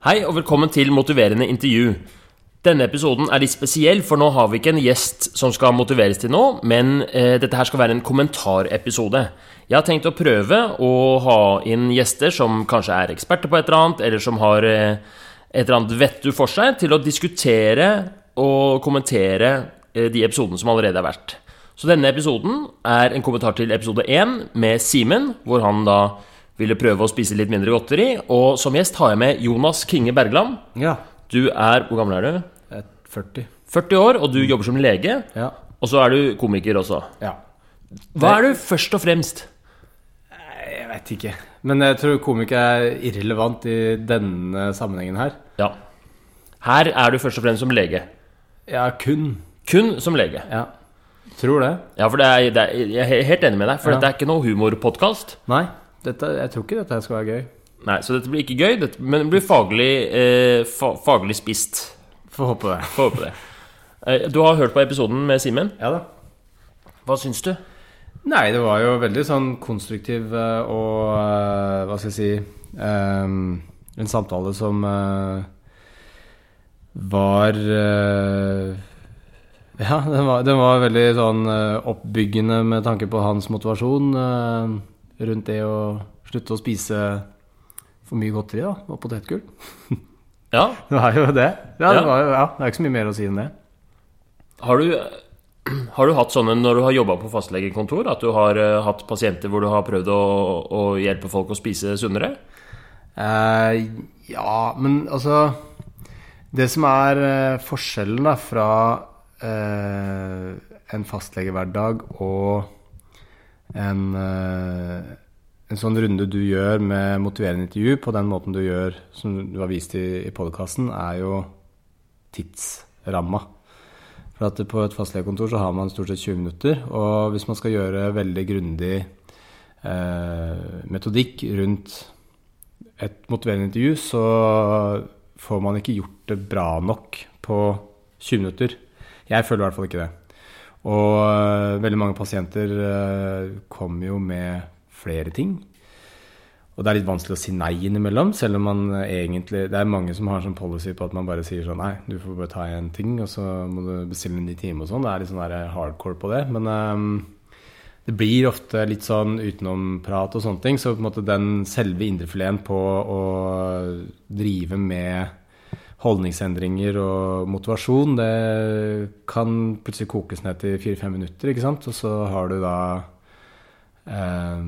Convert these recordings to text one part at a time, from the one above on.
Hei og velkommen til Motiverende intervju. Denne episoden er litt spesiell, for nå har vi ikke en gjest som skal motiveres til nå, men eh, dette her skal være en kommentarepisode. Jeg har tenkt å prøve å ha inn gjester som kanskje er eksperter på et eller annet, eller som har eh, et eller annet vettu for seg, til å diskutere og kommentere eh, de episodene som allerede er vært. Så denne episoden er en kommentar til episode én med Simen, hvor han da ville prøve å spise litt mindre godteri. Og som gjest har jeg med Jonas Kinge Bergland. Ja. Du er Hvor gammel er du? Jeg er 40. 40 år, og du jobber som lege. Ja. Og så er du komiker også. ja. Hva er du først og fremst? Jeg vet ikke. Men jeg tror komiker er irrelevant i denne sammenhengen her. Ja. Her er du først og fremst som lege. Ja, kun. Kun som lege. Ja. Tror det. Ja, for det er, det er, jeg er helt enig med deg, for Ja. dette er ikke noe humorpodkast. Dette, jeg tror ikke dette skal være gøy. Nei, så dette blir ikke gøy, dette, men det blir faglig, eh, fa faglig spist. Får håpe det. Får håpe det. Eh, Du har hørt på episoden med Simen. Ja da. Hva syns du? Nei, det var jo veldig sånn konstruktiv eh, og eh, Hva skal jeg si um, En samtale som uh, var uh, Ja, den var, den var veldig sånn oppbyggende med tanke på hans motivasjon rundt det å slutte å spise for mye godteri da, og potetgull. Ja, Det var jo det. Ja, det, var ja, det er ikke så mye mer å si enn det. har du, har du hatt sånne når du har jobba på fastlegekontor, at du har uh, hatt pasienter hvor du har prøvd å, å hjelpe folk å spise sunnere? Uh, ja, men altså Det som er uh, forskjellen da fra en fastlegehverdag og en, eh, en sånn runde du gjør med motiverende intervju på den måten du gjør, som du har vist i, i podkasten, er jo tidsramma. For at på et fastlegekontor så har man stort sett 20 minutter. Og hvis man skal gjøre veldig grundig eh, metodikk rundt et motiverende intervju, så får man ikke gjort det bra nok på 20 minutter. Jeg føler i hvert fall ikke det. Og uh, veldig mange pasienter uh, kommer jo med flere ting. Og det er litt vanskelig å si nei innimellom, selv om man øh, egentlig Det er mange som har sånn policy på at man bare sier sånn Nei, du får bare ta en ting, og så må du bestille en ny time og sånn. Det er litt sånn hardcore på det. Men um, det blir ofte litt sånn utenomprat og sånne ting. Så på en måte den selve indrefileten på å drive med holdningsendringer og motivasjon, det kan plutselig kokes ned til fire-fem minutter, ikke sant. Og så har du da eh,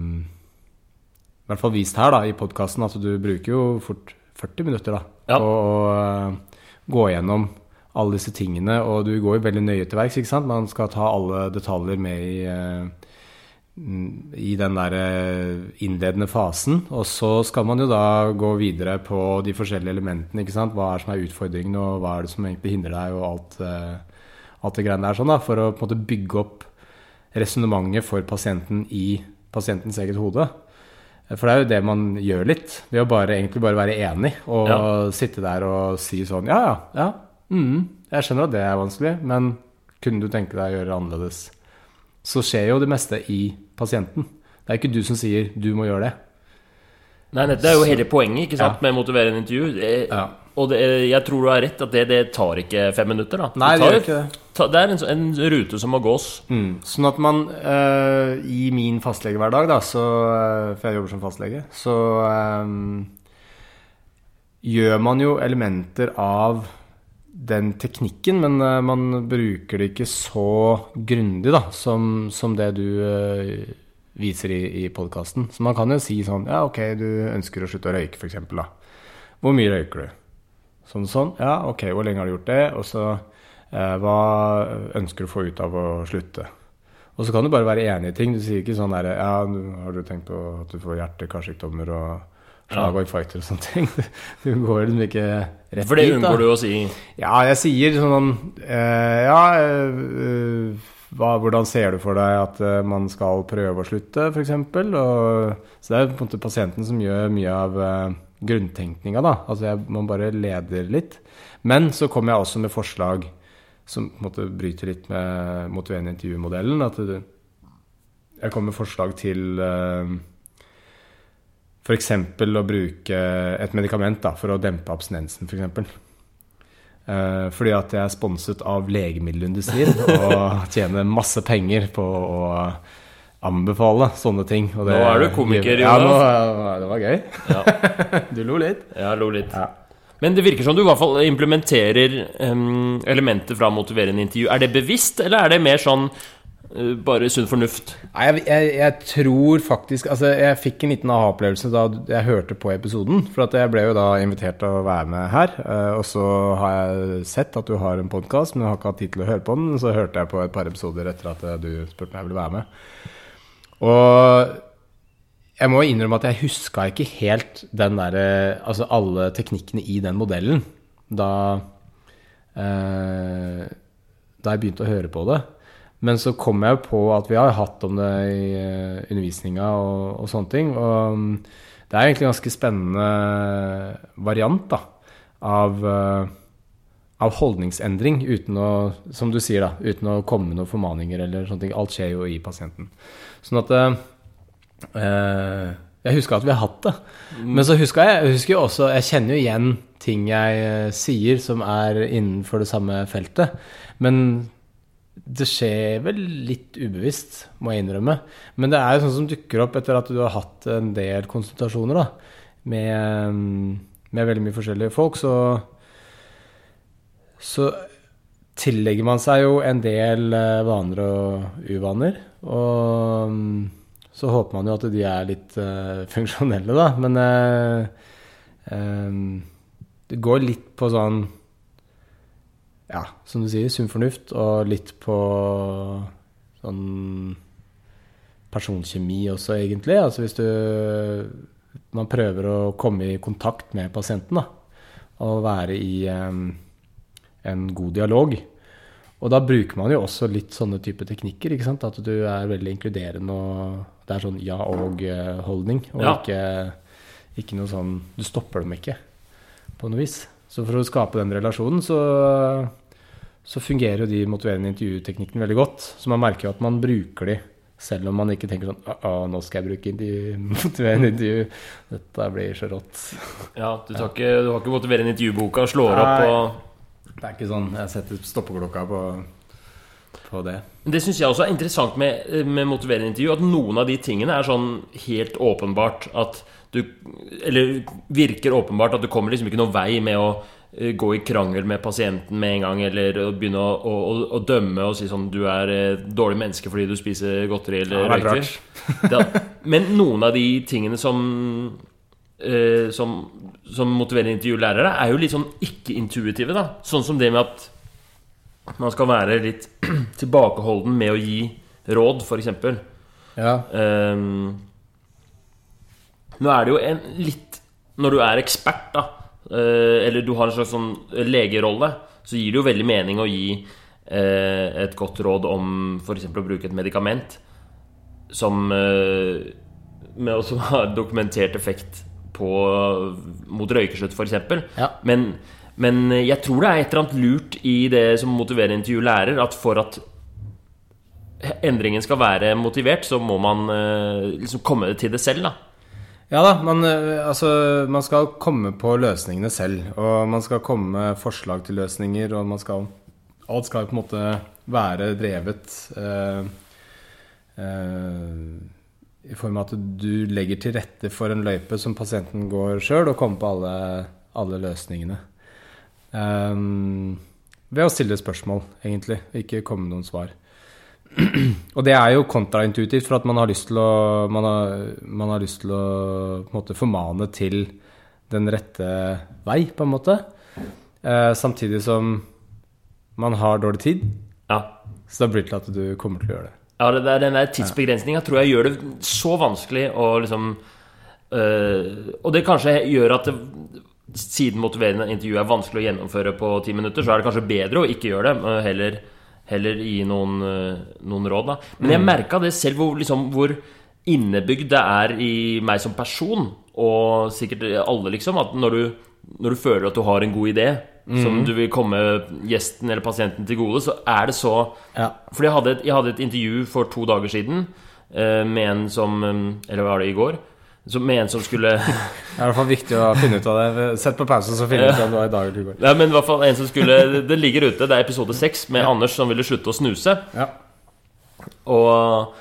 I hvert fall vist her da, i podkasten at du bruker jo fort 40 minutter da, Ja. på å eh, gå gjennom alle disse tingene, og du går jo veldig nøye til verks. Man skal ta alle detaljer med i, eh, i den der eh, innledende fasen. Og så skal man jo da gå videre på de forskjellige elementene. ikke sant? Hva er det som er utfordringen, og hva er det som egentlig hindrer deg, og alt, eh, alt det greiene der. sånn da, For å på en måte bygge opp resonnementet for pasienten i pasientens eget hode. For det er jo det man gjør litt. Ved å bare, egentlig bare være enig og Ja. sitte der og si sånn Ja, ja, ja. Mm, jeg skjønner at det er vanskelig, men kunne du tenke deg å gjøre det annerledes? Så skjer jo det meste i pasienten. Det er ikke du som sier 'du må gjøre det'. Nei, Det er jo hele poenget ikke sant, Ja. med motiverende intervju. Det, Ja. Og det, jeg tror du har rett at det, det tar ikke fem minutter. da Nei, det tar, gjør ikke det. Det er en, en rute som må gås. Mm. Sånn at man øh, i min fastlegehverdag, da, så, eh, for jeg jobber som fastlege, så øh, gjør man jo elementer av den teknikken, men eh, man bruker det ikke så grundig da, som, som det du eh, viser i, i podkasten. Så man kan jo si sånn Ja, ok, du ønsker å slutte å røyke, f.eks. da. Hvor mye røyker du? Sånn sånn. Ja, ok, hvor lenge har du gjort det? Og så eh, hva ønsker du å få ut av å slutte? Og så kan du bare være enig i ting. Du sier ikke sånn der Ja, har du tenkt på at du får hjerte-karsykdommer og slag og fighter og sånne ting? Du går liksom ikke rett For det dit, unngår du å si. Ja, jeg sier sånn eh, Ja, eh, hva, hvordan ser du for deg at eh, man skal prøve å slutte, f.eks.? Så det er på en måte pasienten som gjør mye av grunntenkninga, da. Altså jeg, man bare leder litt. Men så kommer jeg også med forslag som på en måte bryter litt med motiverende intervjumodellen. At jeg kommer med forslag til F.eks. å bruke et medikament da, for å dempe abstinensen, f.eks. For eksempel. Eh, fordi at jeg er sponset av legemiddelindustrien og tjener masse penger på å anbefale sånne ting. Det, Nå er du komiker, Ja, nå, det var gøy. Ja, Du lo litt. jeg lo litt. Ja. Men det virker som du i hvert fall implementerer um, elementer fra motiverende intervju. Er det bevisst, eller er det mer sånn bare sunn fornuft? Nei, jeg, jeg, jeg tror faktisk Altså, jeg fikk en liten aha-opplevelse da jeg hørte på episoden. For at jeg ble jo da invitert til å være med her. eh, Og så har jeg sett at du har en podkast, men jeg har ikke hatt tid til å høre på den. Så hørte jeg på et par episoder etter at eh, du spurte om jeg ville være med. Og jeg må innrømme at jeg huska ikke helt den der, Altså alle teknikkene i den modellen da eh, Da jeg begynte å høre på det. Men så kom jeg jo på at vi har hatt om det i uh, undervisninga og, og sånne ting. Og mm, det er egentlig en ganske spennende variant da, av, eh, av holdningsendring uten å, som du sier, da, uten å komme med noen formaninger eller sånne ting. Alt skjer jo i pasienten. Sånn at eh, eh, Jeg huska at vi har hatt det. Men så huska jeg, jeg husker jo også Jeg kjenner jo igjen ting jeg eh, sier som er innenfor det samme feltet. Men det skjer vel litt ubevisst, må jeg innrømme. Men det er jo sånn som dukker opp etter at du har hatt en del konsultasjoner da, med, med veldig mye forskjellige folk. Så, så tillegger man seg jo en del eh, vaner og uvaner. Og mm, så håper man jo at de er litt eh, funksjonelle, da. Men eh, eh, det går litt på sånn ja, som du sier, sunn fornuft, og litt på sånn personkjemi også, egentlig. Altså hvis du Man prøver å komme i kontakt med pasienten, da. Og være i um, en god dialog. Og da bruker man jo også litt sånne type teknikker. ikke sant? At du er veldig inkluderende og det er sånn ja og-holdning. Og Ja. ikke, ikke noe sånn Du stopper dem ikke på noe vis. Så for å skape den relasjonen, så, så fungerer jo de motiverende intervjuteknikkene veldig godt. Så man merker jo at man bruker de, selv om man ikke tenker sånn Å, nå skal jeg bruke intervju, motiverende intervju. Dette blir så rått. Ja, Du, tar ikke, du har ikke motiverende intervjuboka og slår opp Nei. og Det er ikke sånn Jeg setter stoppeklokka på, på det. Det syns jeg også er interessant med, med motiverende intervju. At noen av de tingene er sånn helt åpenbart at du Eller virker åpenbart at du kommer liksom ikke noen vei med å gå i krangel med pasienten med en gang, eller begynne å, å, å, dømme og si sånn Du er et dårlig menneske fordi du spiser godteri eller Ja, er røyker. Da, men noen av de tingene som eh, som, som motiverende intervjulærere er jo litt sånn ikke-intuitive, da. Sånn som det med at man skal være litt tilbakeholden med å gi råd, f.eks. Ja. Um, nå er det jo en litt Når du er ekspert, da, eh, eller du har en slags sånn legerolle, så gir det jo veldig mening å gi eh, et godt råd om f.eks. å bruke et medikament som eh, også har dokumentert effekt på mot røykeslutt, f.eks. Ja. Men, men jeg tror det er et eller annet lurt i det som motiverer intervju lærer, at for at endringen skal være motivert, så må man eh, liksom komme til det selv, da. Ja da, man, eh, altså, man skal komme på løsningene selv. Og man skal komme med forslag til løsninger, og man skal Alt skal på en måte være drevet eh, eh, i form av at du legger til rette for en løype som pasienten går sjøl, og kommer på alle, alle løsningene. Eh, ved å stille spørsmål, egentlig, og ikke komme med noen svar. Og det er jo kontraintuitivt, for at man har lyst til å, man har, man har lyst til å på en måte, formane til den rette vei, på en måte. Eh, samtidig som man har dårlig tid, Ja. så da blir det til at du kommer til å gjøre det. ja det der, den der tidsbegrensninga tror jeg gjør det så vanskelig å liksom øh, Og det kanskje gjør at det, siden motiverende intervju er vanskelig å gjennomføre på ti minutter, så er det kanskje bedre å ikke gjøre det, heller, heller gi noen, øh, noen råd, da. Men jeg merka det selv hvor, liksom, hvor innebygd det er i meg som person, og sikkert alle, liksom, at når du, når du føler at du har en god idé som du vil komme gjesten eller pasienten til gode, så er det så Ja. fordi jeg hadde, et, jeg hadde et intervju for to dager siden eh, med en som eh, Eller var det i går? Som, med en som skulle Det er i hvert fall viktig å finne ut av det. Sett på pause, så finner du ut om det var i dag eller i går. Nei, men i hvert fall en som skulle Det ligger ute, det er episode seks, med Anders som ville slutte å snuse. Ja. Og,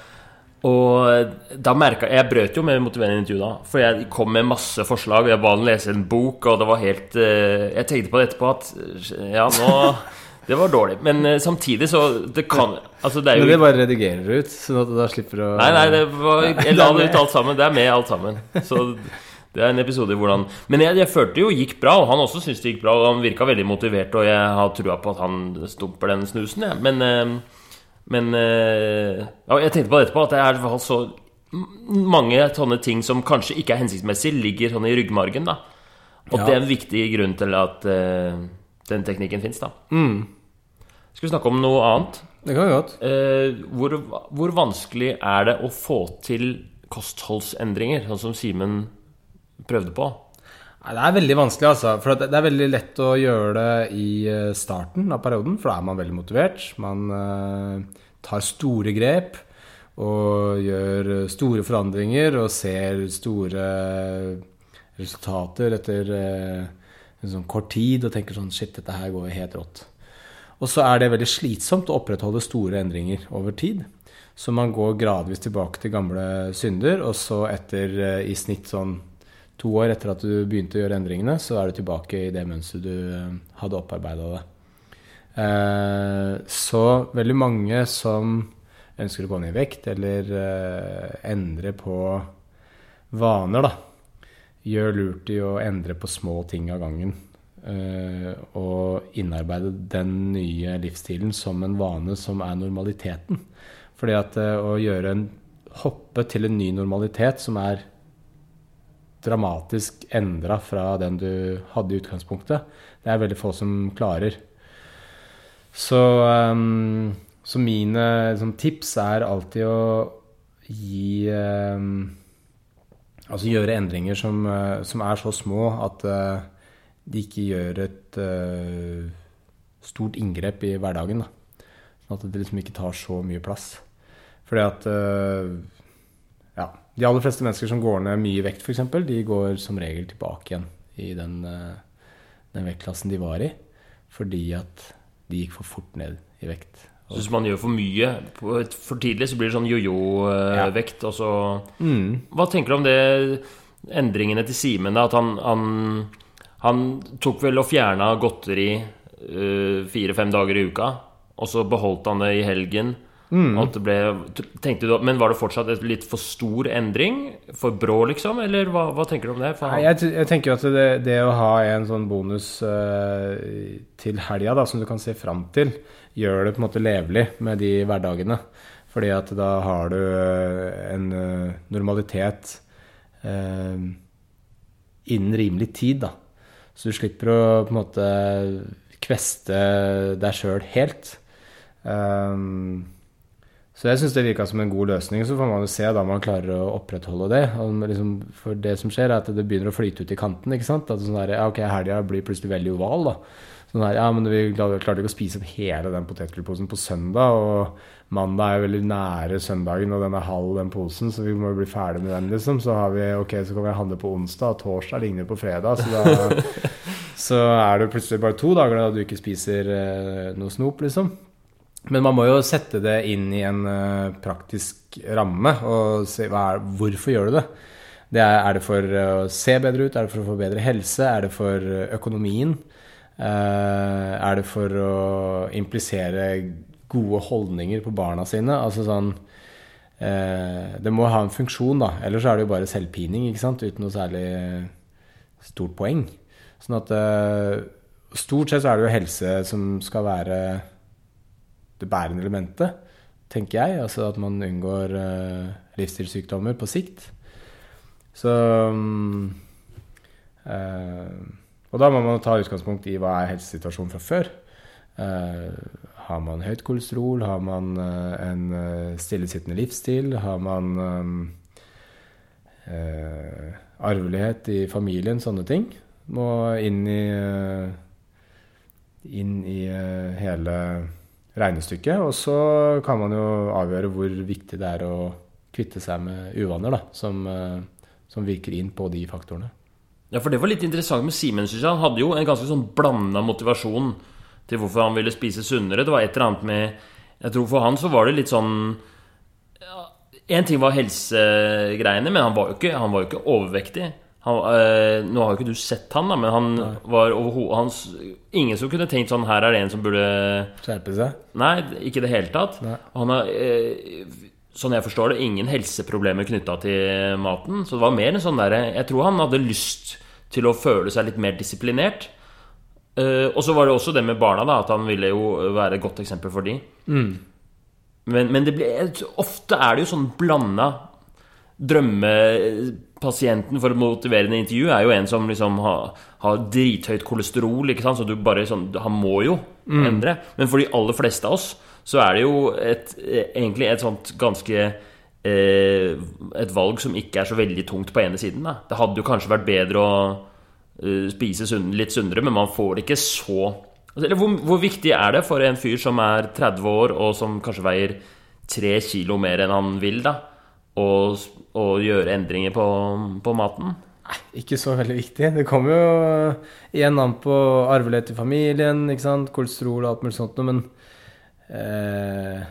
og da merka Jeg brøt jo med motiverende intervju da. For jeg kom med masse forslag. og Jeg ba han lese en bok, og det var helt eh, Jeg tenkte på det etterpå at Ja, nå Det var dårlig. Men eh, samtidig så Det kan Altså, det er jo Men det bare redigerer du ut, sånn at du da slipper å Nei, nei, det var, jeg la det ut alt sammen. Det er med alt sammen. Så det er en episode i hvordan Men jeg, jeg følte jo gikk bra, og han også syntes det gikk bra. Og han virka veldig motivert, og jeg har trua på at han stumper den snusen, jeg. Men, eh, men eh, ja, jeg tenkte på det etterpå, at det er i hvert fall så mange sånne ting som kanskje ikke er hensiktsmessig, ligger sånn i ryggmargen, da. Og Ja. det er en viktig grunn til at uh, den teknikken fins, da. Mm. Skal vi snakke om noe annet? Det kan vi godt. Eh, hvor, hvor vanskelig er det å få til kostholdsendringer, sånn som Simen prøvde på? Nei, det er veldig vanskelig, altså. For det er veldig lett å gjøre det i eh, starten av perioden, for da er man veldig motivert. Man eh, tar store grep og gjør store forandringer og ser store resultater etter eh, en sånn kort tid og tenker sånn Shit, dette her går helt rått. Og så er det veldig slitsomt å opprettholde store endringer over tid. Så man går gradvis tilbake til gamle synder, og så etter eh, i snitt sånn to år etter at du begynte å gjøre endringene, så er du tilbake i det mønsteret du eh, hadde opparbeida deg. Eh, Så veldig mange som ønsker å gå ned i vekt eller endre på vaner, da, gjør lurt i å endre på små ting av gangen. Eh, Og innarbeide den nye livsstilen som en vane som er normaliteten. Fordi at eh, å gjøre en hoppe til en ny normalitet som er dramatisk endra fra den du hadde i utgangspunktet, det er veldig få som klarer. Så, ehm, så mine liksom, tips er alltid å gi Altså gjøre endringer som, eh, som er så små at eh, de ikke gjør et uh, stort inngrep i hverdagen. Da. Sånn at det liksom ikke tar så mye plass. Fordi at uh, ja, de aller fleste mennesker som går ned mye vekt, f.eks., de går som regel tilbake igjen i den, eh, den vektklassen de var i. Fordi at de gikk for fort ned i vekt. Så hvis man gjør for mye for tidlig, så blir det sånn jojo-vekt, og så Mm. Hva tenker du om det endringene til Simen? At han, han, han tok vel og fjerna godteri eh, fire-fem dager i uka, og så beholdt han det i helgen. Mm. Ble, du, Men var det fortsatt et litt for stor endring? For brå, liksom? Eller hva, hva tenker du om det? Nei, jeg, jeg tenker jo at det, det å ha en sånn bonus uh, til helga da, som du kan se fram til, gjør det på en måte levelig med de hverdagene. Fordi at da har du eh, en normalitet eh, innen rimelig tid, da. Så du slipper å på en måte kveste deg sjøl helt. Um, så jeg syns det virka som en god løsning. Så får man jo se da man klarer å opprettholde det. Liksom, for det som skjer, er at det begynner å flyte ut i kanten. ikke sant? At sånn der, ja, ok, Helga blir plutselig veldig oval. da. Sånn der, ja, men Vi klarte ikke å spise opp hele den potetgullposen på søndag. Og mandag er veldig nære søndagen, og den er halv, den posen, så vi må bli ferdig med den. liksom. Så har vi, ok, så kan vi handle på onsdag, og torsdag ligner på fredag. Så da så er det plutselig bare to dager da du ikke spiser eh, noe snop, liksom. Men man må jo sette det inn i en eh, praktisk ramme og se er, hvorfor gjør du det. det er, er det for å se bedre ut? Er det for å få bedre helse? Er det for eh, økonomien? Eh, er det for å implisere gode holdninger på barna sine? Altså sånn eh, Det må ha en funksjon, da. Ellers er det jo bare selvpining, ikke sant? Uten noe særlig stort poeng. Sånn at eh, Stort sett så er det jo helse som skal være det bærende elementet, tenker jeg. Altså at man unngår eh, livsstilssykdommer på sikt. Så mm, eh, Og da må man ta utgangspunkt i hva er helsesituasjonen fra før. Eh, har man høyt kolesterol? Har man eh, en eh, stillesittende livsstil? Har man eh, arvelighet i familien? Sånne ting. Må inn i inn i hele regnestykket. Og så kan man jo avgjøre hvor viktig det er å kvitte seg med uvaner, da, som, som virker inn på de faktorene. Ja, for det var litt interessant med Simen. synes jeg. Han hadde jo en ganske sånn blanda motivasjon til hvorfor han ville spise sunnere. Det var et eller annet med Jeg tror for han så var det litt sånn ja, En ting var helsegreiene, men han var jo ikke, han var jo ikke overvektig. Han, øh, nå har jo ikke du sett han, da, men han Nei. var overhodet Ingen som kunne tenkt sånn Her er det en som burde Skjerpe seg? Nei, ikke i det hele tatt. Nei. Han har, øh, sånn jeg forstår det, ingen helseproblemer knytta til maten. Så det var mer en sånn derre Jeg tror han hadde lyst til å føle seg litt mer disiplinert. Eh, og så var det også det med barna, da, at han ville jo være et godt eksempel for de. Men, men det ble, ofte er det jo sånn blanda Drømmepasienten for et motiverende intervju er jo en som liksom har, har drithøyt kolesterol, ikke sant? så du bare sånn Han må jo endre. Men for de aller fleste av oss så er det jo et, egentlig et sånt ganske eh, Et valg som ikke er så veldig tungt på ene siden. Da. Det hadde jo kanskje vært bedre å spise sunn, litt sunnere, men man får det ikke så Eller hvor, hvor viktig er det for en fyr som er 30 år, og som kanskje veier 3 kilo mer enn han vil, da, å gjøre endringer på, på maten? Ikke så veldig viktig. Det kommer jo igjen an på arvelighet i familien, ikke sant? kolesterol og alt mulig sånt men eh,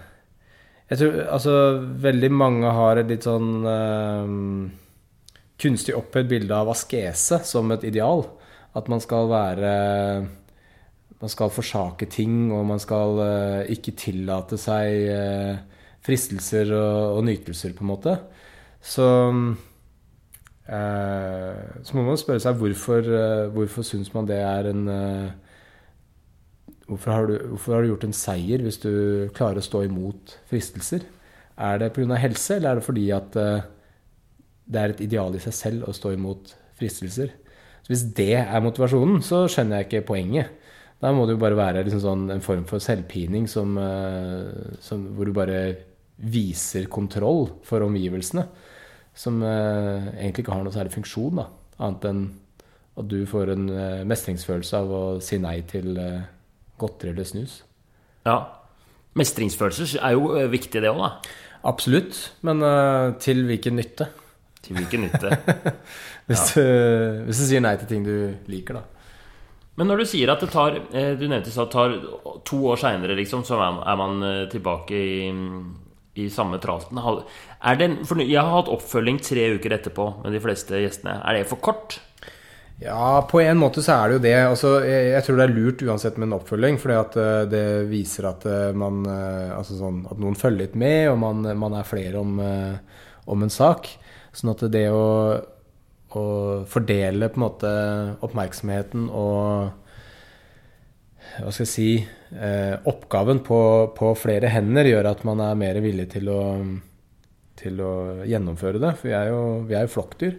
Jeg tror altså veldig mange har et litt sånn eh, kunstig opphøyd bilde av askese som et ideal. At man skal være Man skal forsake ting, og man skal eh, ikke tillate seg eh, fristelser og, og nytelser, på en måte. Så Eh, så må man spørre seg hvorfor, hvorfor syns man det er en hvorfor, har du, hvorfor har du gjort en seier hvis du klarer å stå imot fristelser? Er det pga. helse, eller er det fordi at det er et ideal i seg selv å stå imot fristelser? Så hvis det er motivasjonen, så skjønner jeg ikke poenget. Da må det jo bare være liksom sånn en form for selvpining som, eh, som, hvor du bare viser kontroll for omgivelsene. Som eh, egentlig ikke har noe særlig funksjon, da. Annet enn at du får en eh, mestringsfølelse av å si nei til eh, godteri eller snus. Ja. Mestringsfølelser er jo eh, viktig, det òg, da. Absolutt, men eh, til hvilken nytte? Til hvilken nytte. Hvis, du, hvis du sier nei til ting du liker, da. Men når du sier at det tar eh, Du nevnte at det tar to år seinere, liksom, så er man eh, tilbake i, i samme tralten. Er det, en- for jeg har hatt oppfølging tre uker etterpå med de fleste gjestene. Er det for kort? Ja, på en måte så er det jo det. Altså, jeg, jeg tror det er lurt uansett med en oppfølging, fordi at eh, det viser at man Altså sånn at noen følger litt med, og man, man er flere om, om en sak. Sånn at det å, å fordele på en måte oppmerksomheten og hva skal jeg si eh, oppgaven på, på flere hender gjør at man er mer villig til å, til å gjennomføre det. For vi er jo, vi er jo flokkdyr.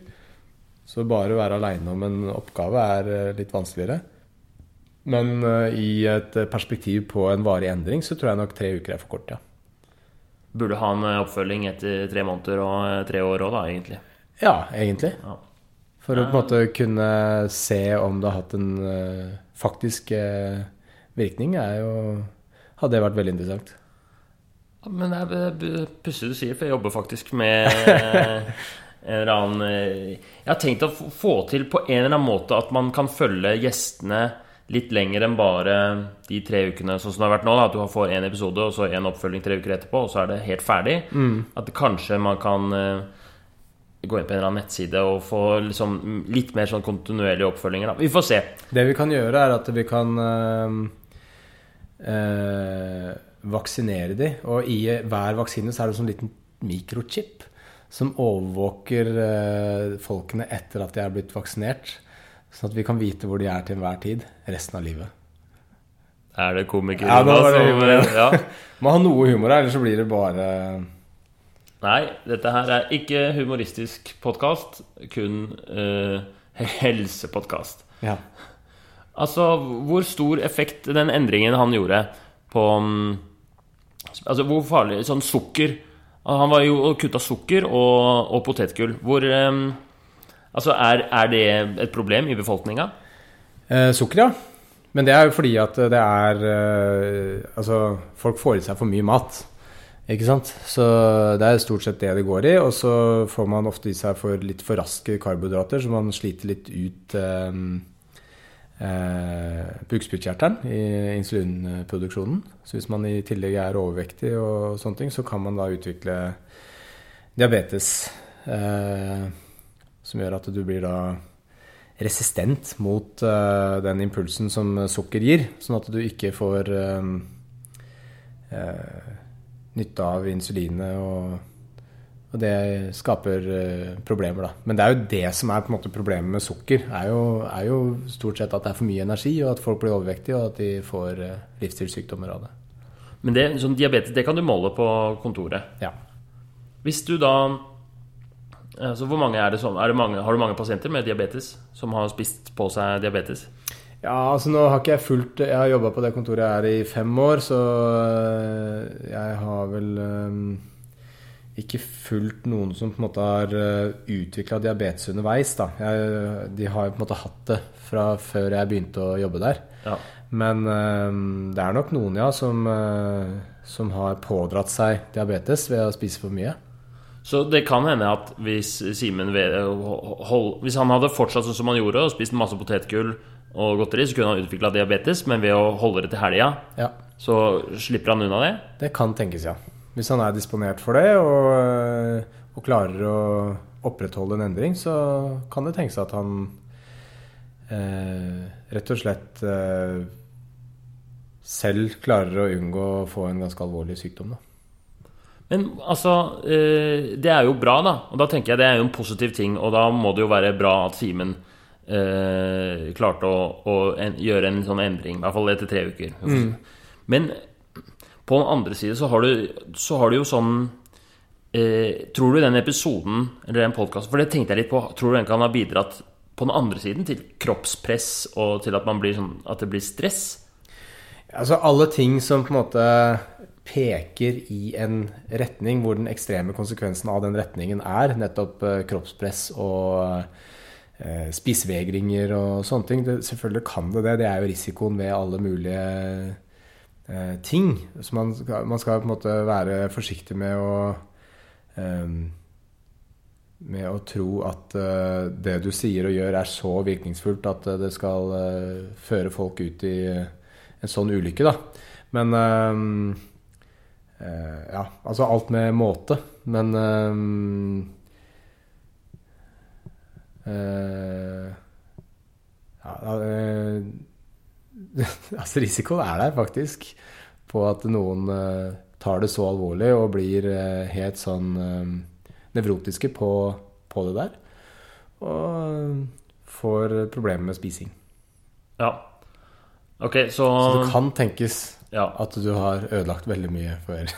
Så bare å være aleine om en oppgave er eh, litt vanskeligere. Men eh, i et perspektiv på en varig endring, så tror jeg nok tre uker er for kort, ja. Burde ha en eh, oppfølging etter tre måneder og eh, tre år òg, da, egentlig. Ja, egentlig. Ja. For å på en måte kunne se om det har hatt en eh, faktisk eh, virkning, er jo Hadde det vært veldig interessant. Ja, Men det er pussig du sier, for jeg jobber faktisk med eh, en eller annen eh, Jeg har tenkt å få til på en eller annen måte at man kan følge gjestene litt lenger enn bare de tre ukene, sånn som det har vært nå. Da, at du får én episode og så en oppfølging tre uker etterpå, og så er det helt ferdig. At kanskje man kan uh, gå inn på en eller annen nettside og få liksom litt mer sånn kontinuerlige oppfølginger. Da. Vi får se. Det vi kan gjøre, er at vi kan uh, uh, vaksinere de. Og i hver vaksine så er det sånn liten mikrochip som overvåker folkene etter at de er blitt vaksinert. Sånn at vi kan vite hvor de er til enhver tid resten av livet. Er det komiker Ja, da var det som- humor, ja. Må ha noe humor her, ellers så blir det bare Nei, dette her er ikke humoristisk podkast, kun uh, helsepodkast. Ja. Altså, hvor stor effekt den endringen han gjorde på mm, Altså, hvor farlig Sånn sukker Han var jo kutta sukker og, og potetgull. Hvor eh, Altså, er, er det et problem i befolkninga? Eh, sukker, ja. Men det er jo fordi at det er eh, Altså, folk får i seg for mye mat. Ikke sant? Så det er stort sett det det går i. Og så får man ofte i seg for litt for raske karbohydrater, så man sliter litt ut eh, eh, bukspyttkjertelen i insulinproduksjonen. Så hvis man i tillegg er overvektig og sånne ting, så kan man da utvikle diabetes. Eh, som gjør at du blir da resistent mot uh, den impulsen som sukker gir, sånn at du ikke får um, uh, nytte av insulinet, og, og det skaper uh, problemer, da. Men det er jo det som er på en måte problemet med sukker. Er jo, er jo stort sett at det er for mye energi, og at folk blir overvektige, og at de får livsstilssykdommer av det. Men det, sånn diabetes det kan du måle på kontoret? Ja. Hvis du da altså hvor mange er det som, er det mange, Har du mange pasienter med diabetes som har spist på seg diabetes? Ja, altså nå har ikke jeg fulgt Jeg har jobba på det kontoret jeg er i fem år, så øh, jeg har vel um, ikke fulgt noen som på en måte har utvikla diabetes underveis. da. Jeg, de har jo på en måte hatt det fra før jeg begynte å jobbe der. Ja. Men det er nok noen, ja, som, som har pådratt seg diabetes ved å spise for mye. Så det kan hende at hvis Simen Hvis han hadde fortsatt sånn som han gjorde, og spist masse potetgull og godteri, så kunne han utvikla diabetes, men ved å holde det til helga, ja. så slipper han unna det? Det kan tenkes, ja. Hvis han er disponert for det og, øh, og klarer å opprettholde en endring, så kan det tenkes at han eh, rett og slett eh, selv klarer å unngå å få en ganske alvorlig sykdom. da. Men altså Det er jo bra, da. Og da tenker jeg det er jo en positiv ting. Og da må det jo være bra at Simen eh, klarte å, å en, gjøre en sånn endring. I hvert fall etter tre uker. Mm. Men på den andre side så har du, så har du jo sånn eh, Tror du den episoden, eller den podkasten For det tenkte jeg litt på. Tror du den kan ha bidratt på den andre siden til kroppspress og til at, man blir sånn, at det blir stress? Altså alle ting som på en måte peker i en retning hvor den ekstreme konsekvensen av den retningen er nettopp eh, kroppspress og eh, spisevegringer og sånne ting. Selvfølgelig kan det det. Det er jo risikoen ved alle mulige eh, ting. Så man skal, man skal, på en måte være forsiktig med å eh, med å tro at det du sier og gjør, er så virkningsfullt at det skal føre folk ut i en sånn ulykke, da. Men Ja, altså alt med måte. Men Uh, ja, uh, altså risikoen er der faktisk på at noen uh, tar det så alvorlig og blir helt sånn nevrotiske på, på, det der. Og får problemer med spising. Ja. Ok, så Så det kan tenkes ja. at du har ødelagt veldig mye før.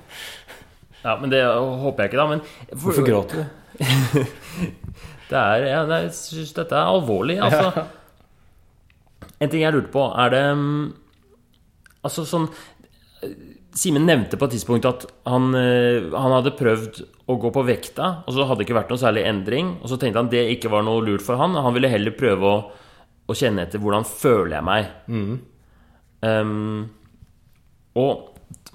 ja, men det håper jeg ikke, da. Men for, Hvorfor gråter du? Det er, ja, jeg syns dette er alvorlig. Altså. Ja. En ting jeg lurte på, er det mm, Altså sånn Simen nevnte på et tidspunkt at han, eh, han, hadde prøvd å gå på vekta, og så hadde det ikke vært noen særlig endring. Og så tenkte han det ikke var noe lurt for han. Han ville heller prøve å, å kjenne etter hvordan føler jeg meg. Mm. Um, og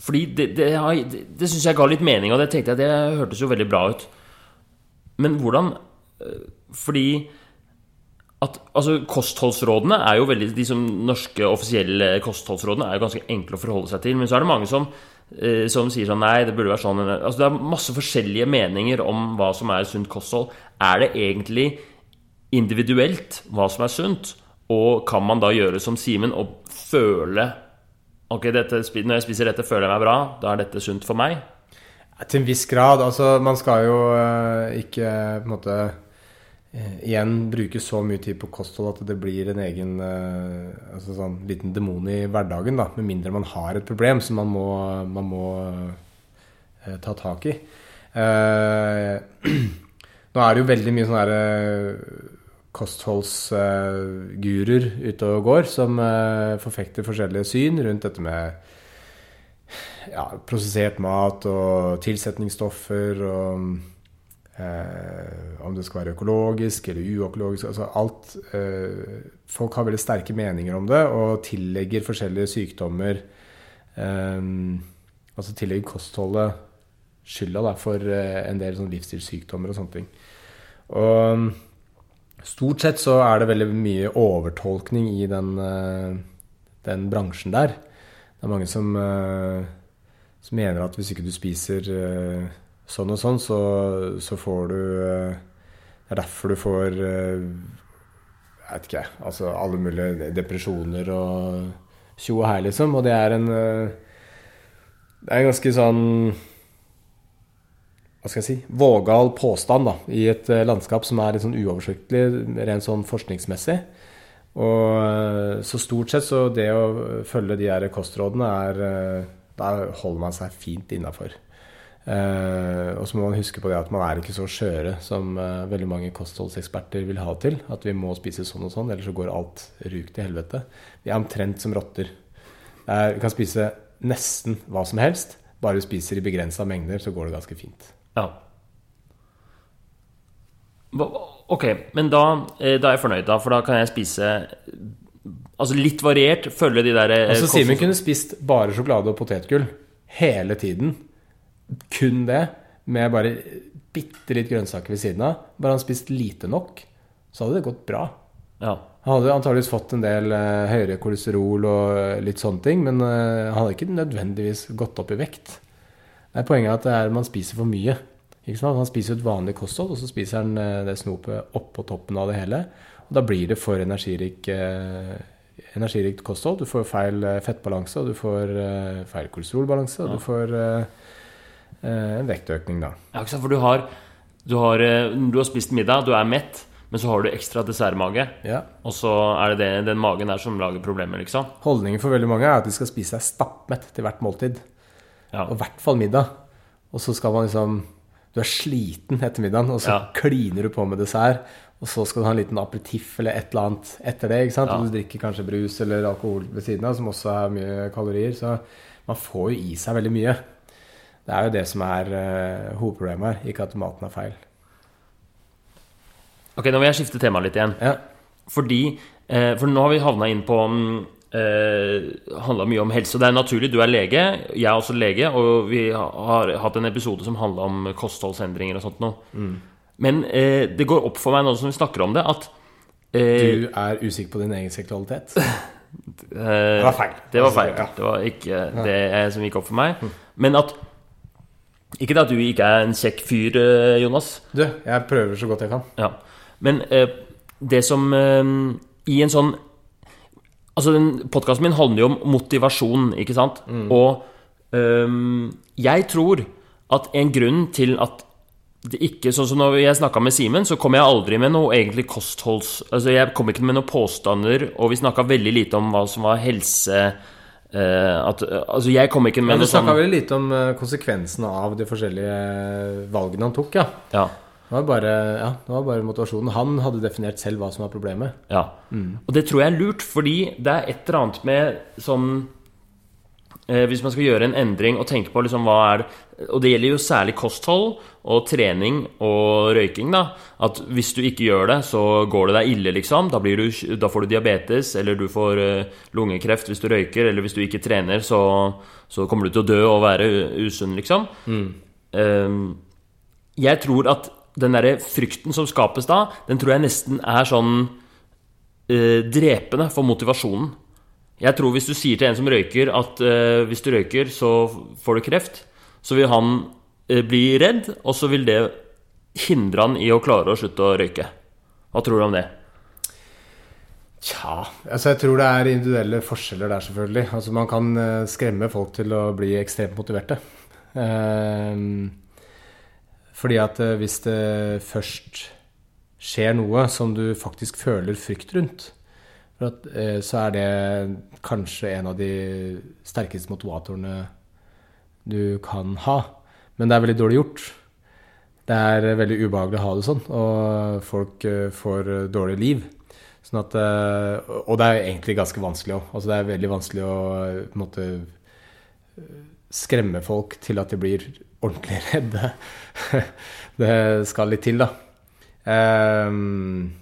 fordi det, det, det, det syns jeg ga litt mening, og det tenkte jeg det hørtes jo veldig bra ut. Men hvordan fordi at, altså Kostholdsrådene er jo veldig De som norske offisielle kostholdsrådene er jo ganske enkle å forholde seg til. Men så er det mange som, eh, som sier sånn Nei, det burde være sånn altså Det er masse forskjellige meninger om hva som er sunt kosthold. Er det egentlig individuelt hva som er sunt? Og kan man da gjøre som Simen og føle Ok, dette, når jeg spiser dette, føler jeg meg bra. Da er dette sunt for meg? Til en viss grad. Altså, man skal jo uh, ikke på en måte uh, igjen bruke så mye tid på kosthold at det blir en egen uh, altså sånn liten demon i hverdagen. da, Med mindre man har et problem som man må, man må ta tak i. nå er det jo veldig mye sånne kostholdsguruer ute og går som forfekter forskjellige syn rundt dette med ja, prosessert mat og tilsetningsstoffer og eh, om det skal være økologisk eller uøkologisk altså alt eh, Folk har veldig sterke meninger om det og tillegger forskjellige sykdommer eh, Altså tillegger kostholdet skylda da, for eh, en del sånn livsstilssykdommer og sånne ting. Og stort sett så er det veldig mye overtolkning i den, eh, den bransjen der. Det er mange som, eh, som mener at hvis ikke du spiser eh, sånn og sånn, så, så får du Det er derfor du får Jeg vet ikke, altså alle mulige depresjoner og tjo og hei, liksom. Og det er en Det er en ganske sånn hva skal jeg si, vågal påstand da, i et eh, landskap som er litt sånn uoversiktlig rent sånn forskningsmessig. Og eh, så stort sett så det å følge de her kostrådene er eh, Da holder man seg fint innafor. Eh, og så må man huske på det at man er ikke så skjøre som eh, veldig mange kostholdseksperter vil ha til. At vi må spise sånn og sånn, ellers så går alt ruk til helvete. Vi er omtrent som rotter. Er- Vi kan spise nesten hva som helst. Bare vi spiser i begrensa mengder, så går det ganske fint. Ja. Ok, men da, eh, da er jeg fornøyd, da, for da kan jeg spise Altså litt variert, følge de der eh, Altså Simen kunne spist bare sjokolade og potetgull hele tiden. Kun det, med bare bitte litt grønnsaker ved siden av. Bare han spist lite nok, så hadde det gått bra. Ja. Han hadde antageligvis fått en del eh, høyere kolesterol og litt sånne ting, men han hadde ikke nødvendigvis gått opp i vekt. Det er at det er man spiser for mye. Ikke sant? Man spiser et vanlig kosthold, og så spiser han eh, det snopet oppå toppen av det hele. Og da blir det for energirik, eh, energirikt kosthold. Du får feil eh, fettbalanse, og du får eh, feil kolesterolbalanse, og Ja. du får eh, eh, en vektøkning, da. ja, ikke sant, for du har, du har Du har spist middag, du er mett, men så har du ekstra dessertmage. Ja. Og så er det, det den magen der som lager problemer, liksom. Holdningen for veldig mange er at de skal spise seg stappmett til hvert måltid. Ja. Og i hvert fall middag. Og så skal man liksom Du er sliten etter middagen, og så Ja. kliner du på med dessert. Og så skal du ha en liten aperitiff eller et eller annet etter det. ikke sant? Ja. Og du drikker kanskje brus eller alkohol ved siden av, som også er mye kalorier. Så man får jo i seg veldig mye. Det er jo det som er uh, hovedproblemet her, ikke at maten er feil. Ok, nå vil jeg skifte tema litt igjen. Ja, Fordi eh, For nå har vi havna inn på mm, eh, Handla mye om helse. Det er naturlig, du er lege, jeg er også lege, og vi har hatt en episode som handla om kostholdsendringer og sånt noe. Men eh, det går opp for meg nå som vi snakker om det, at eh, Du er usikker på din egen seksualitet. eh, Det var feil. Det var feil. Ja. Det var ikke det som gikk opp for meg. Men at Ikke det at du ikke er en kjekk fyr, eh, Jonas. Du, jeg prøver så godt jeg kan. Ja. Men eh, det som I en sånn Altså, den podkasten min handler jo om motivasjon, ikke sant? Og eh, jeg tror at en grunn til at det ikke Sånn som når jeg snakka med Simen, så kom jeg aldri med noe egentlig kostholds... Altså, jeg kom ikke med noen påstander, og vi snakka veldig lite om hva som var helse Uh, at, Altså, jeg kom ikke med Men du noe sånn snakka veldig lite om eh, konsekvensene av de forskjellige valgene han tok, ja. Ja. Det var bare, ja, det var bare motivasjonen. Han hadde definert selv hva som var problemet. Ja. Og det tror jeg er lurt, fordi det er et eller annet med sånn eh, Hvis man skal gjøre en endring og tenke på liksom hva er det Og det gjelder jo særlig kosthold og trening og røyking, da. At hvis du ikke gjør det, så går det deg ille, liksom. Da, blir du, da får du diabetes, eller du får eh, lungekreft hvis du røyker, eller hvis du ikke trener, så, så kommer du til å dø og være usunn, liksom. Eh, jeg tror at den derre frykten som skapes da, den tror jeg nesten er sånn eh, drepende for motivasjonen. Jeg tror hvis du sier til en som røyker at eh, hvis du røyker, så får du kreft, så vil han eh, bli redd, og så vil det hindre han i å klare å slutte å røyke. Hva tror du om det? Tja altså Jeg tror det er individuelle forskjeller der, selvfølgelig. Altså Man kan eh, skremme folk til å bli ekstremt motiverte. Ehm, fordi at eh, hvis det først skjer noe som du faktisk føler frykt rundt, eh, så er det kanskje en av de sterkeste motivatorene du kan ha. Men det er veldig dårlig gjort. Det er veldig ubehagelig å ha det sånn, og folk eh, får dårlig liv. Sånn at, og det er egentlig ganske vanskelig òg. Altså det er veldig vanskelig å måte skremme folk til at de blir ordentlig redde. det skal litt til, da. Um,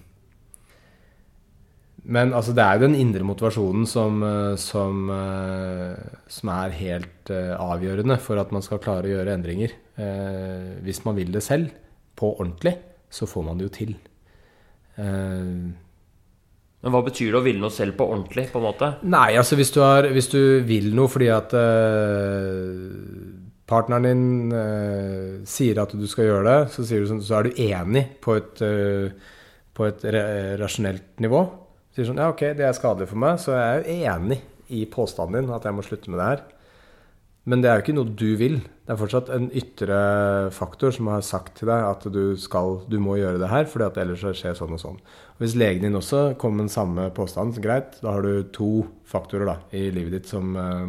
men altså, det er jo den indre motivasjonen som, eh, som, eh, som er helt uh, avgjørende for at man skal klare å gjøre endringer. Eh, hvis man vil det selv, på ordentlig, så får man det jo til. Eh, men hva betyr det å ville noe selv på ordentlig? på en måte? Nei, altså hvis du, har, hvis du vil noe fordi at partneren din sier at du skal gjøre det, så, du, sånn, så er du enig på et, på et rasjonelt nivå Du sier sånn Ja, ok, det er skadelig for meg, så jeg er jo enig i påstanden din at jeg må slutte med det her. Men det er jo ikke noe du vil. Det er fortsatt en ytre faktor som har sagt til deg at du, skal, du må gjøre det her, fordi at ellers skjer sånn og sånn. Og Hvis legen din også kommer med den samme påstanden, greit, da har du to faktorer da, i livet ditt som uh,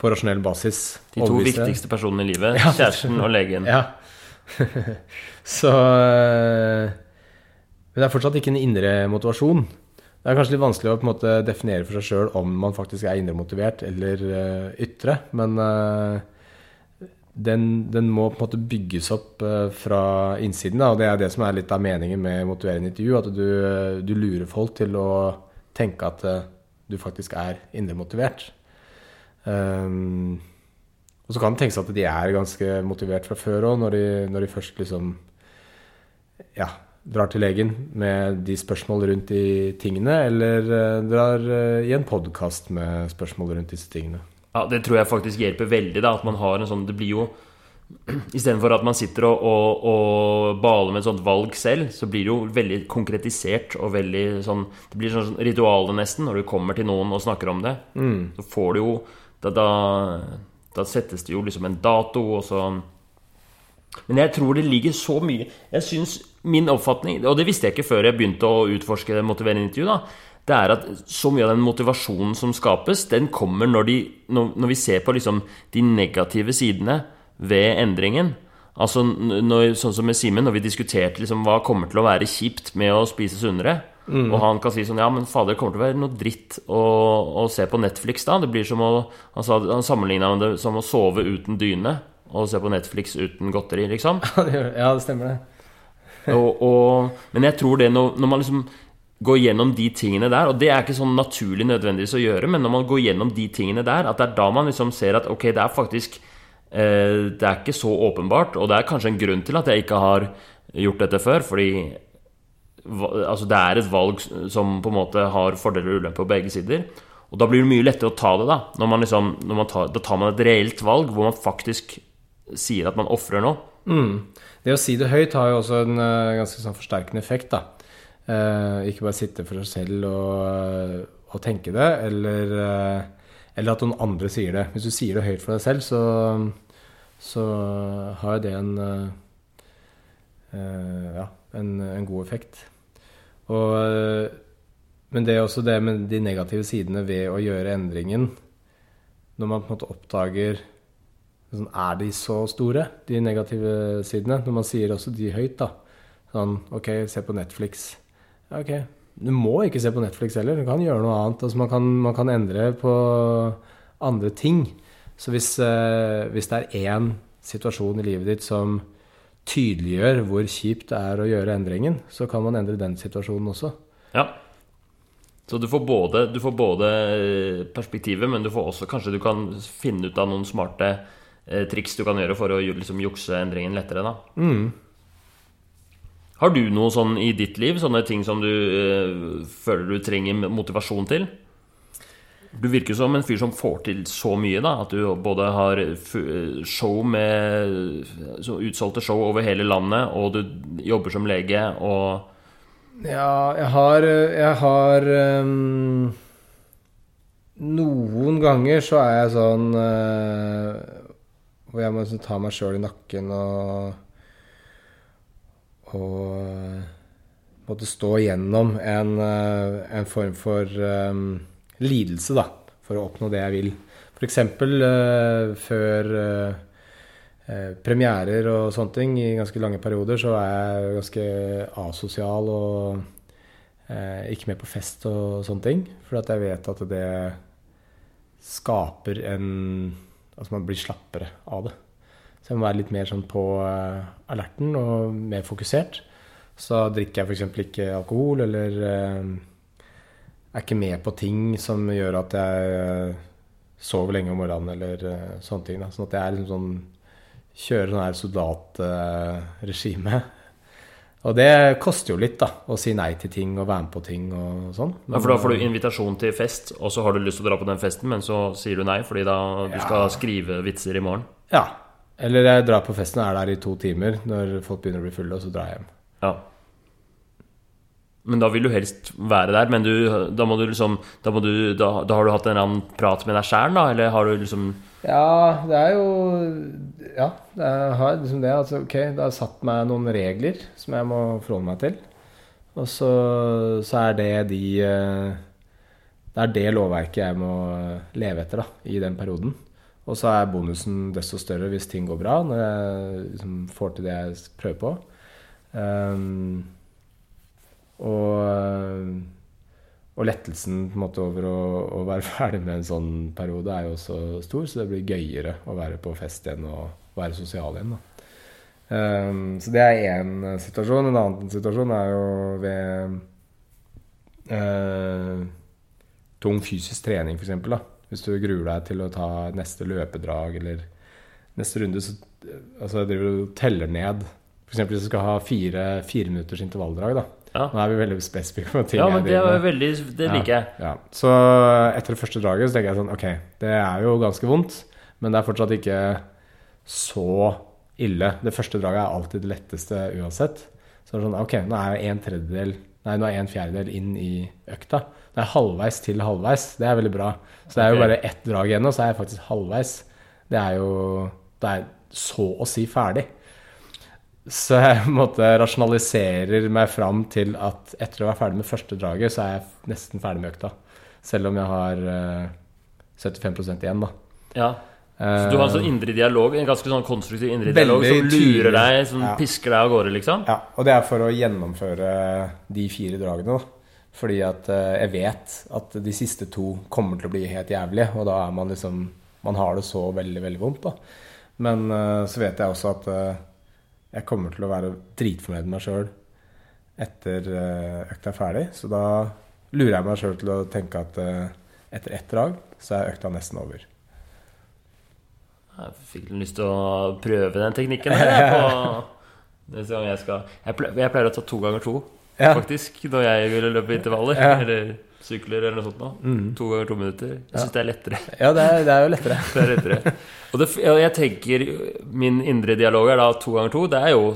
på rasjonell basis De to viktigste personene i livet. Ja. Kjæresten og legen. Ja. så uh, Men det er fortsatt ikke en indre motivasjon. Det er kanskje litt vanskelig å på en måte definere for seg sjøl om man faktisk er indremotivert eller uh, ytre, men uh, den, den, må på en måte bygges opp uh, fra innsiden. Da, og det er det som er litt av meningen med motiverende intervju. At du, du lurer folk til å tenke at du faktisk er indremotivert. Um, og så kan det tenkes at de er ganske motivert fra før òg, når, når, de først liksom ja, drar til legen med de spørsmål rundt de tingene, eller uh, drar uh, i en podkast med spørsmål rundt disse tingene. Ja, Det tror jeg faktisk hjelper veldig. da, at man har en sånn, Det blir jo Istedenfor at man sitter og, og, og, baler med et sånt valg selv, så blir det jo veldig konkretisert og veldig sånn Det blir sånn ritualet nesten, når du kommer til noen og snakker om det. Mm. Så får du jo da, da, da settes det jo liksom en dato, og så Men jeg tror det ligger så mye Jeg syns min oppfatning, og det visste jeg ikke før jeg begynte å utforske motiverende intervju, da, det er at så mye av den motivasjonen som skapes, den kommer når, de, når, vi ser på liksom de negative sidene ved endringen. Altså når, Sånn som med Simen, når vi diskuterte liksom hva kommer til å være kjipt med å spise sunnere. Mm. Og han kan si sånn Ja, men fader, det kommer til å være noe dritt å, å se på Netflix da. Det blir som å Han, sa, han sammenligna det som å sove uten dyne og se på Netflix uten godteri, liksom. ja, det stemmer, det og, og, men jeg tror det når, når, man liksom går gjennom de tingene der, og det er ikke sånn naturlig nødvendigvis å gjøre, men når man går gjennom de tingene der, at det er da man liksom ser at ok, det er faktisk eh, Det er ikke så åpenbart, og det er kanskje en grunn til at jeg ikke har gjort dette før, fordi altså det er et valg som på en måte har fordeler og ulemper på begge sider. Og da blir det mye lettere å ta det, da. Når man liksom, når man tar, da tar man et reelt valg hvor man faktisk sier at man ofrer noe. Mm. Det å si det høyt har jo også en uh, ganske sånn forsterkende effekt. da. Uh, ikke bare sitte for seg selv og, og tenke det, eller, uh, eller, at noen andre sier det. Hvis du sier det høyt for deg selv, så, så har det en, ja, en, en, god effekt. Og, men det er også det med de negative sidene ved å gjøre endringen. Når man på en måte oppdager Sånn, er de så store, de negative sidene? Når man sier også de høyt, da. Sånn OK, se på Netflix. OK. Du må ikke se på Netflix heller. Du kan gjøre noe annet. Altså, man, kan, man kan endre på andre ting. Så hvis, eh, hvis det er én situasjon i livet ditt som tydeliggjør hvor kjipt det er å gjøre endringen, så kan man endre den situasjonen også. Ja. Så du får både, du får både perspektivet, men du får også kanskje du kan finne ut av noen smarte Eh, triks du kan gjøre for å liksom, jukse endringen lettere. da mm. Har du noe sånn i ditt liv, sånne ting som du øh, føler du trenger motivasjon til? Du virker som en fyr som får til så mye. da At du både har show med utsolgte show over hele landet, og du jobber som lege og Ja, jeg har, jeg har um, Noen ganger så er jeg sånn uh, hvor jeg må liksom ta meg sjøl i nakken og Og måtte stå gjennom en, eh, en form for um, lidelse, da, for å oppnå det jeg vil. F.eks. Uh, før uh, premierer og sånne ting i ganske lange perioder, så er jeg ganske asosial og uh, ikke med på fest og sånne ting. For at jeg vet at det skaper en Altså man blir slappere av det. Så jeg må være litt mer sånn på alerten og mer fokusert. Så drikker jeg f.eks. ikke alkohol eller er ikke med på ting som gjør at jeg eh, sover lenge om morgenen eller eh, sånne ting. Da. Sånn at jeg er liksom sånn Kjører sånn her soldatregime. og det koster jo litt, da. Å si nei til ting og være med på ting og sånn. Ja, For da får du invitasjon til fest, og så har du lyst til å dra på den festen, men så sier du nei fordi da du skal skrive vitser i morgen. Ja. Eller jeg drar på festen og er der i to timer når folk begynner å bli fulle, og så drar jeg hjem. Ja. Men da vil du helst være der, men du, da må du liksom Da, må du, da, da har du hatt en eller annen prat med deg sjæl, da? Eller har du liksom Ja, det er jo Ja, jeg har liksom det. Altså, ok, det har satt meg noen regler som jeg må forholde meg til. Og så, så er det de eh, Det er det lovverket jeg må leve etter da, i den perioden. Og så er bonusen desto større hvis ting går bra, når jeg liksom får til det jeg prøver på. Um, og, og lettelsen måte over å, å være ferdig med en sånn periode er jo også stor, så det blir gøyere å være på fest igjen og være sosial igjen. Um, så det er én situasjon. En annen situasjon er jo ved uh, tung fysisk trening, f.eks. Hvis du gruer deg til å ta neste løpedrag eller neste runde, så altså, driver du teller ned. F.eks. hvis du skal ha fire, fire intervalldrag. da. Ja, Nå er vi veldig spesifikke på ting ja men det veldig Det liker jeg. Ja, ja. Så etter det første draget så tenker jeg sånn Ok, det er jo ganske vondt, men det er fortsatt ikke så ille. Det første draget er alltid det letteste uansett. Så det er sånn Ok, nå er jeg en tredjedel Nei, nå er jeg en fjerdedel inn i økta. Det er halvveis til halvveis. Det er veldig bra. Så det er jo bare ett drag igjen, og så er jeg faktisk halvveis. Det er jo Det er så å si ferdig. Så jeg måte rasjonaliserer meg fram til at etter å være ferdig med første draget, så er jeg nesten ferdig med økta. Selv om jeg har eh, 75 igjen, da. Ja. Så du har en sånn indre dialog, en ganske sånn konstruktiv indre dialog som lurer deg, som Ja. pisker deg av gårde, liksom? Ja, og det er for å gjennomføre de fire dragene, da. Fordi at eh, jeg vet at de siste to kommer til å bli helt jævlige, og da er man liksom Man har det så veldig, veldig vondt, da. Men eh, så vet jeg også at eh, jeg kommer til å være dritfornøyd med meg sjøl etter uh, økta er ferdig. Så da lurer jeg meg sjøl til å tenke at eh, etter ett drag så er økta nesten over. Jeg fikk lyst til å prøve den teknikken her. jeg, skal jeg pleier å ta to ganger to, Ja. faktisk, når jeg vil løpe intervaller. Ja. Eller sykler eller noe sånt. nå. Mm. To ganger to minutter. Jeg syns det er lettere. Ja, det er, det er jo lettere. Det er lettere. Og det, og jeg tenker Min indre dialog er da to ganger to. Det er jo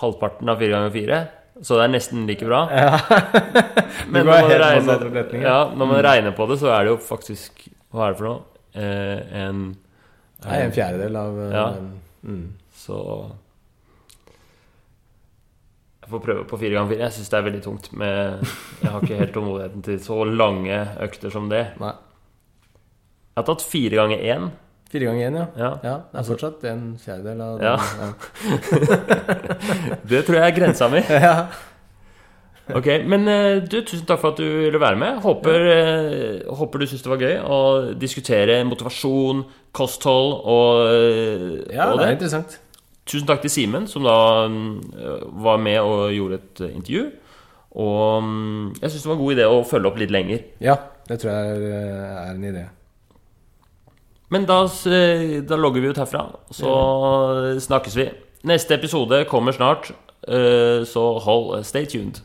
halvparten av fire ganger fire. Så det er nesten like bra. Men når man, regner, ja. ja, når man regner på det, så er det jo faktisk Hva er det for noe? Eh, en en Nei, en fjerdedel av eh, Ja. En, Mm. Så Jeg får prøve på fire ganger fire. Jeg syns det er veldig tungt. Med, jeg har ikke helt tålmodigheten til så lange økter som det. Nei. Jeg har tatt fire ganger én. Fire ganger én, ja. Ja. Ja, det er fortsatt en fjerdedel av Ja. Det tror jeg er grensa mi. Ja. Ok, Men eh, du, tusen takk for at du ville være med. Håper, ja. håper du syns det var gøy å diskutere motivasjon, kosthold og, eh, ja, og det det. er interessant. Tusen takk til Simen, som da mm, var med og gjorde et eh, intervju. Og mm, jeg syns det var en god idé å følge opp litt lenger. Ja, det tror jeg er er en idé. Men da, eh, da logger vi ut herfra, så snakkes vi. Neste episode kommer snart, eh, så hold Stay tuned.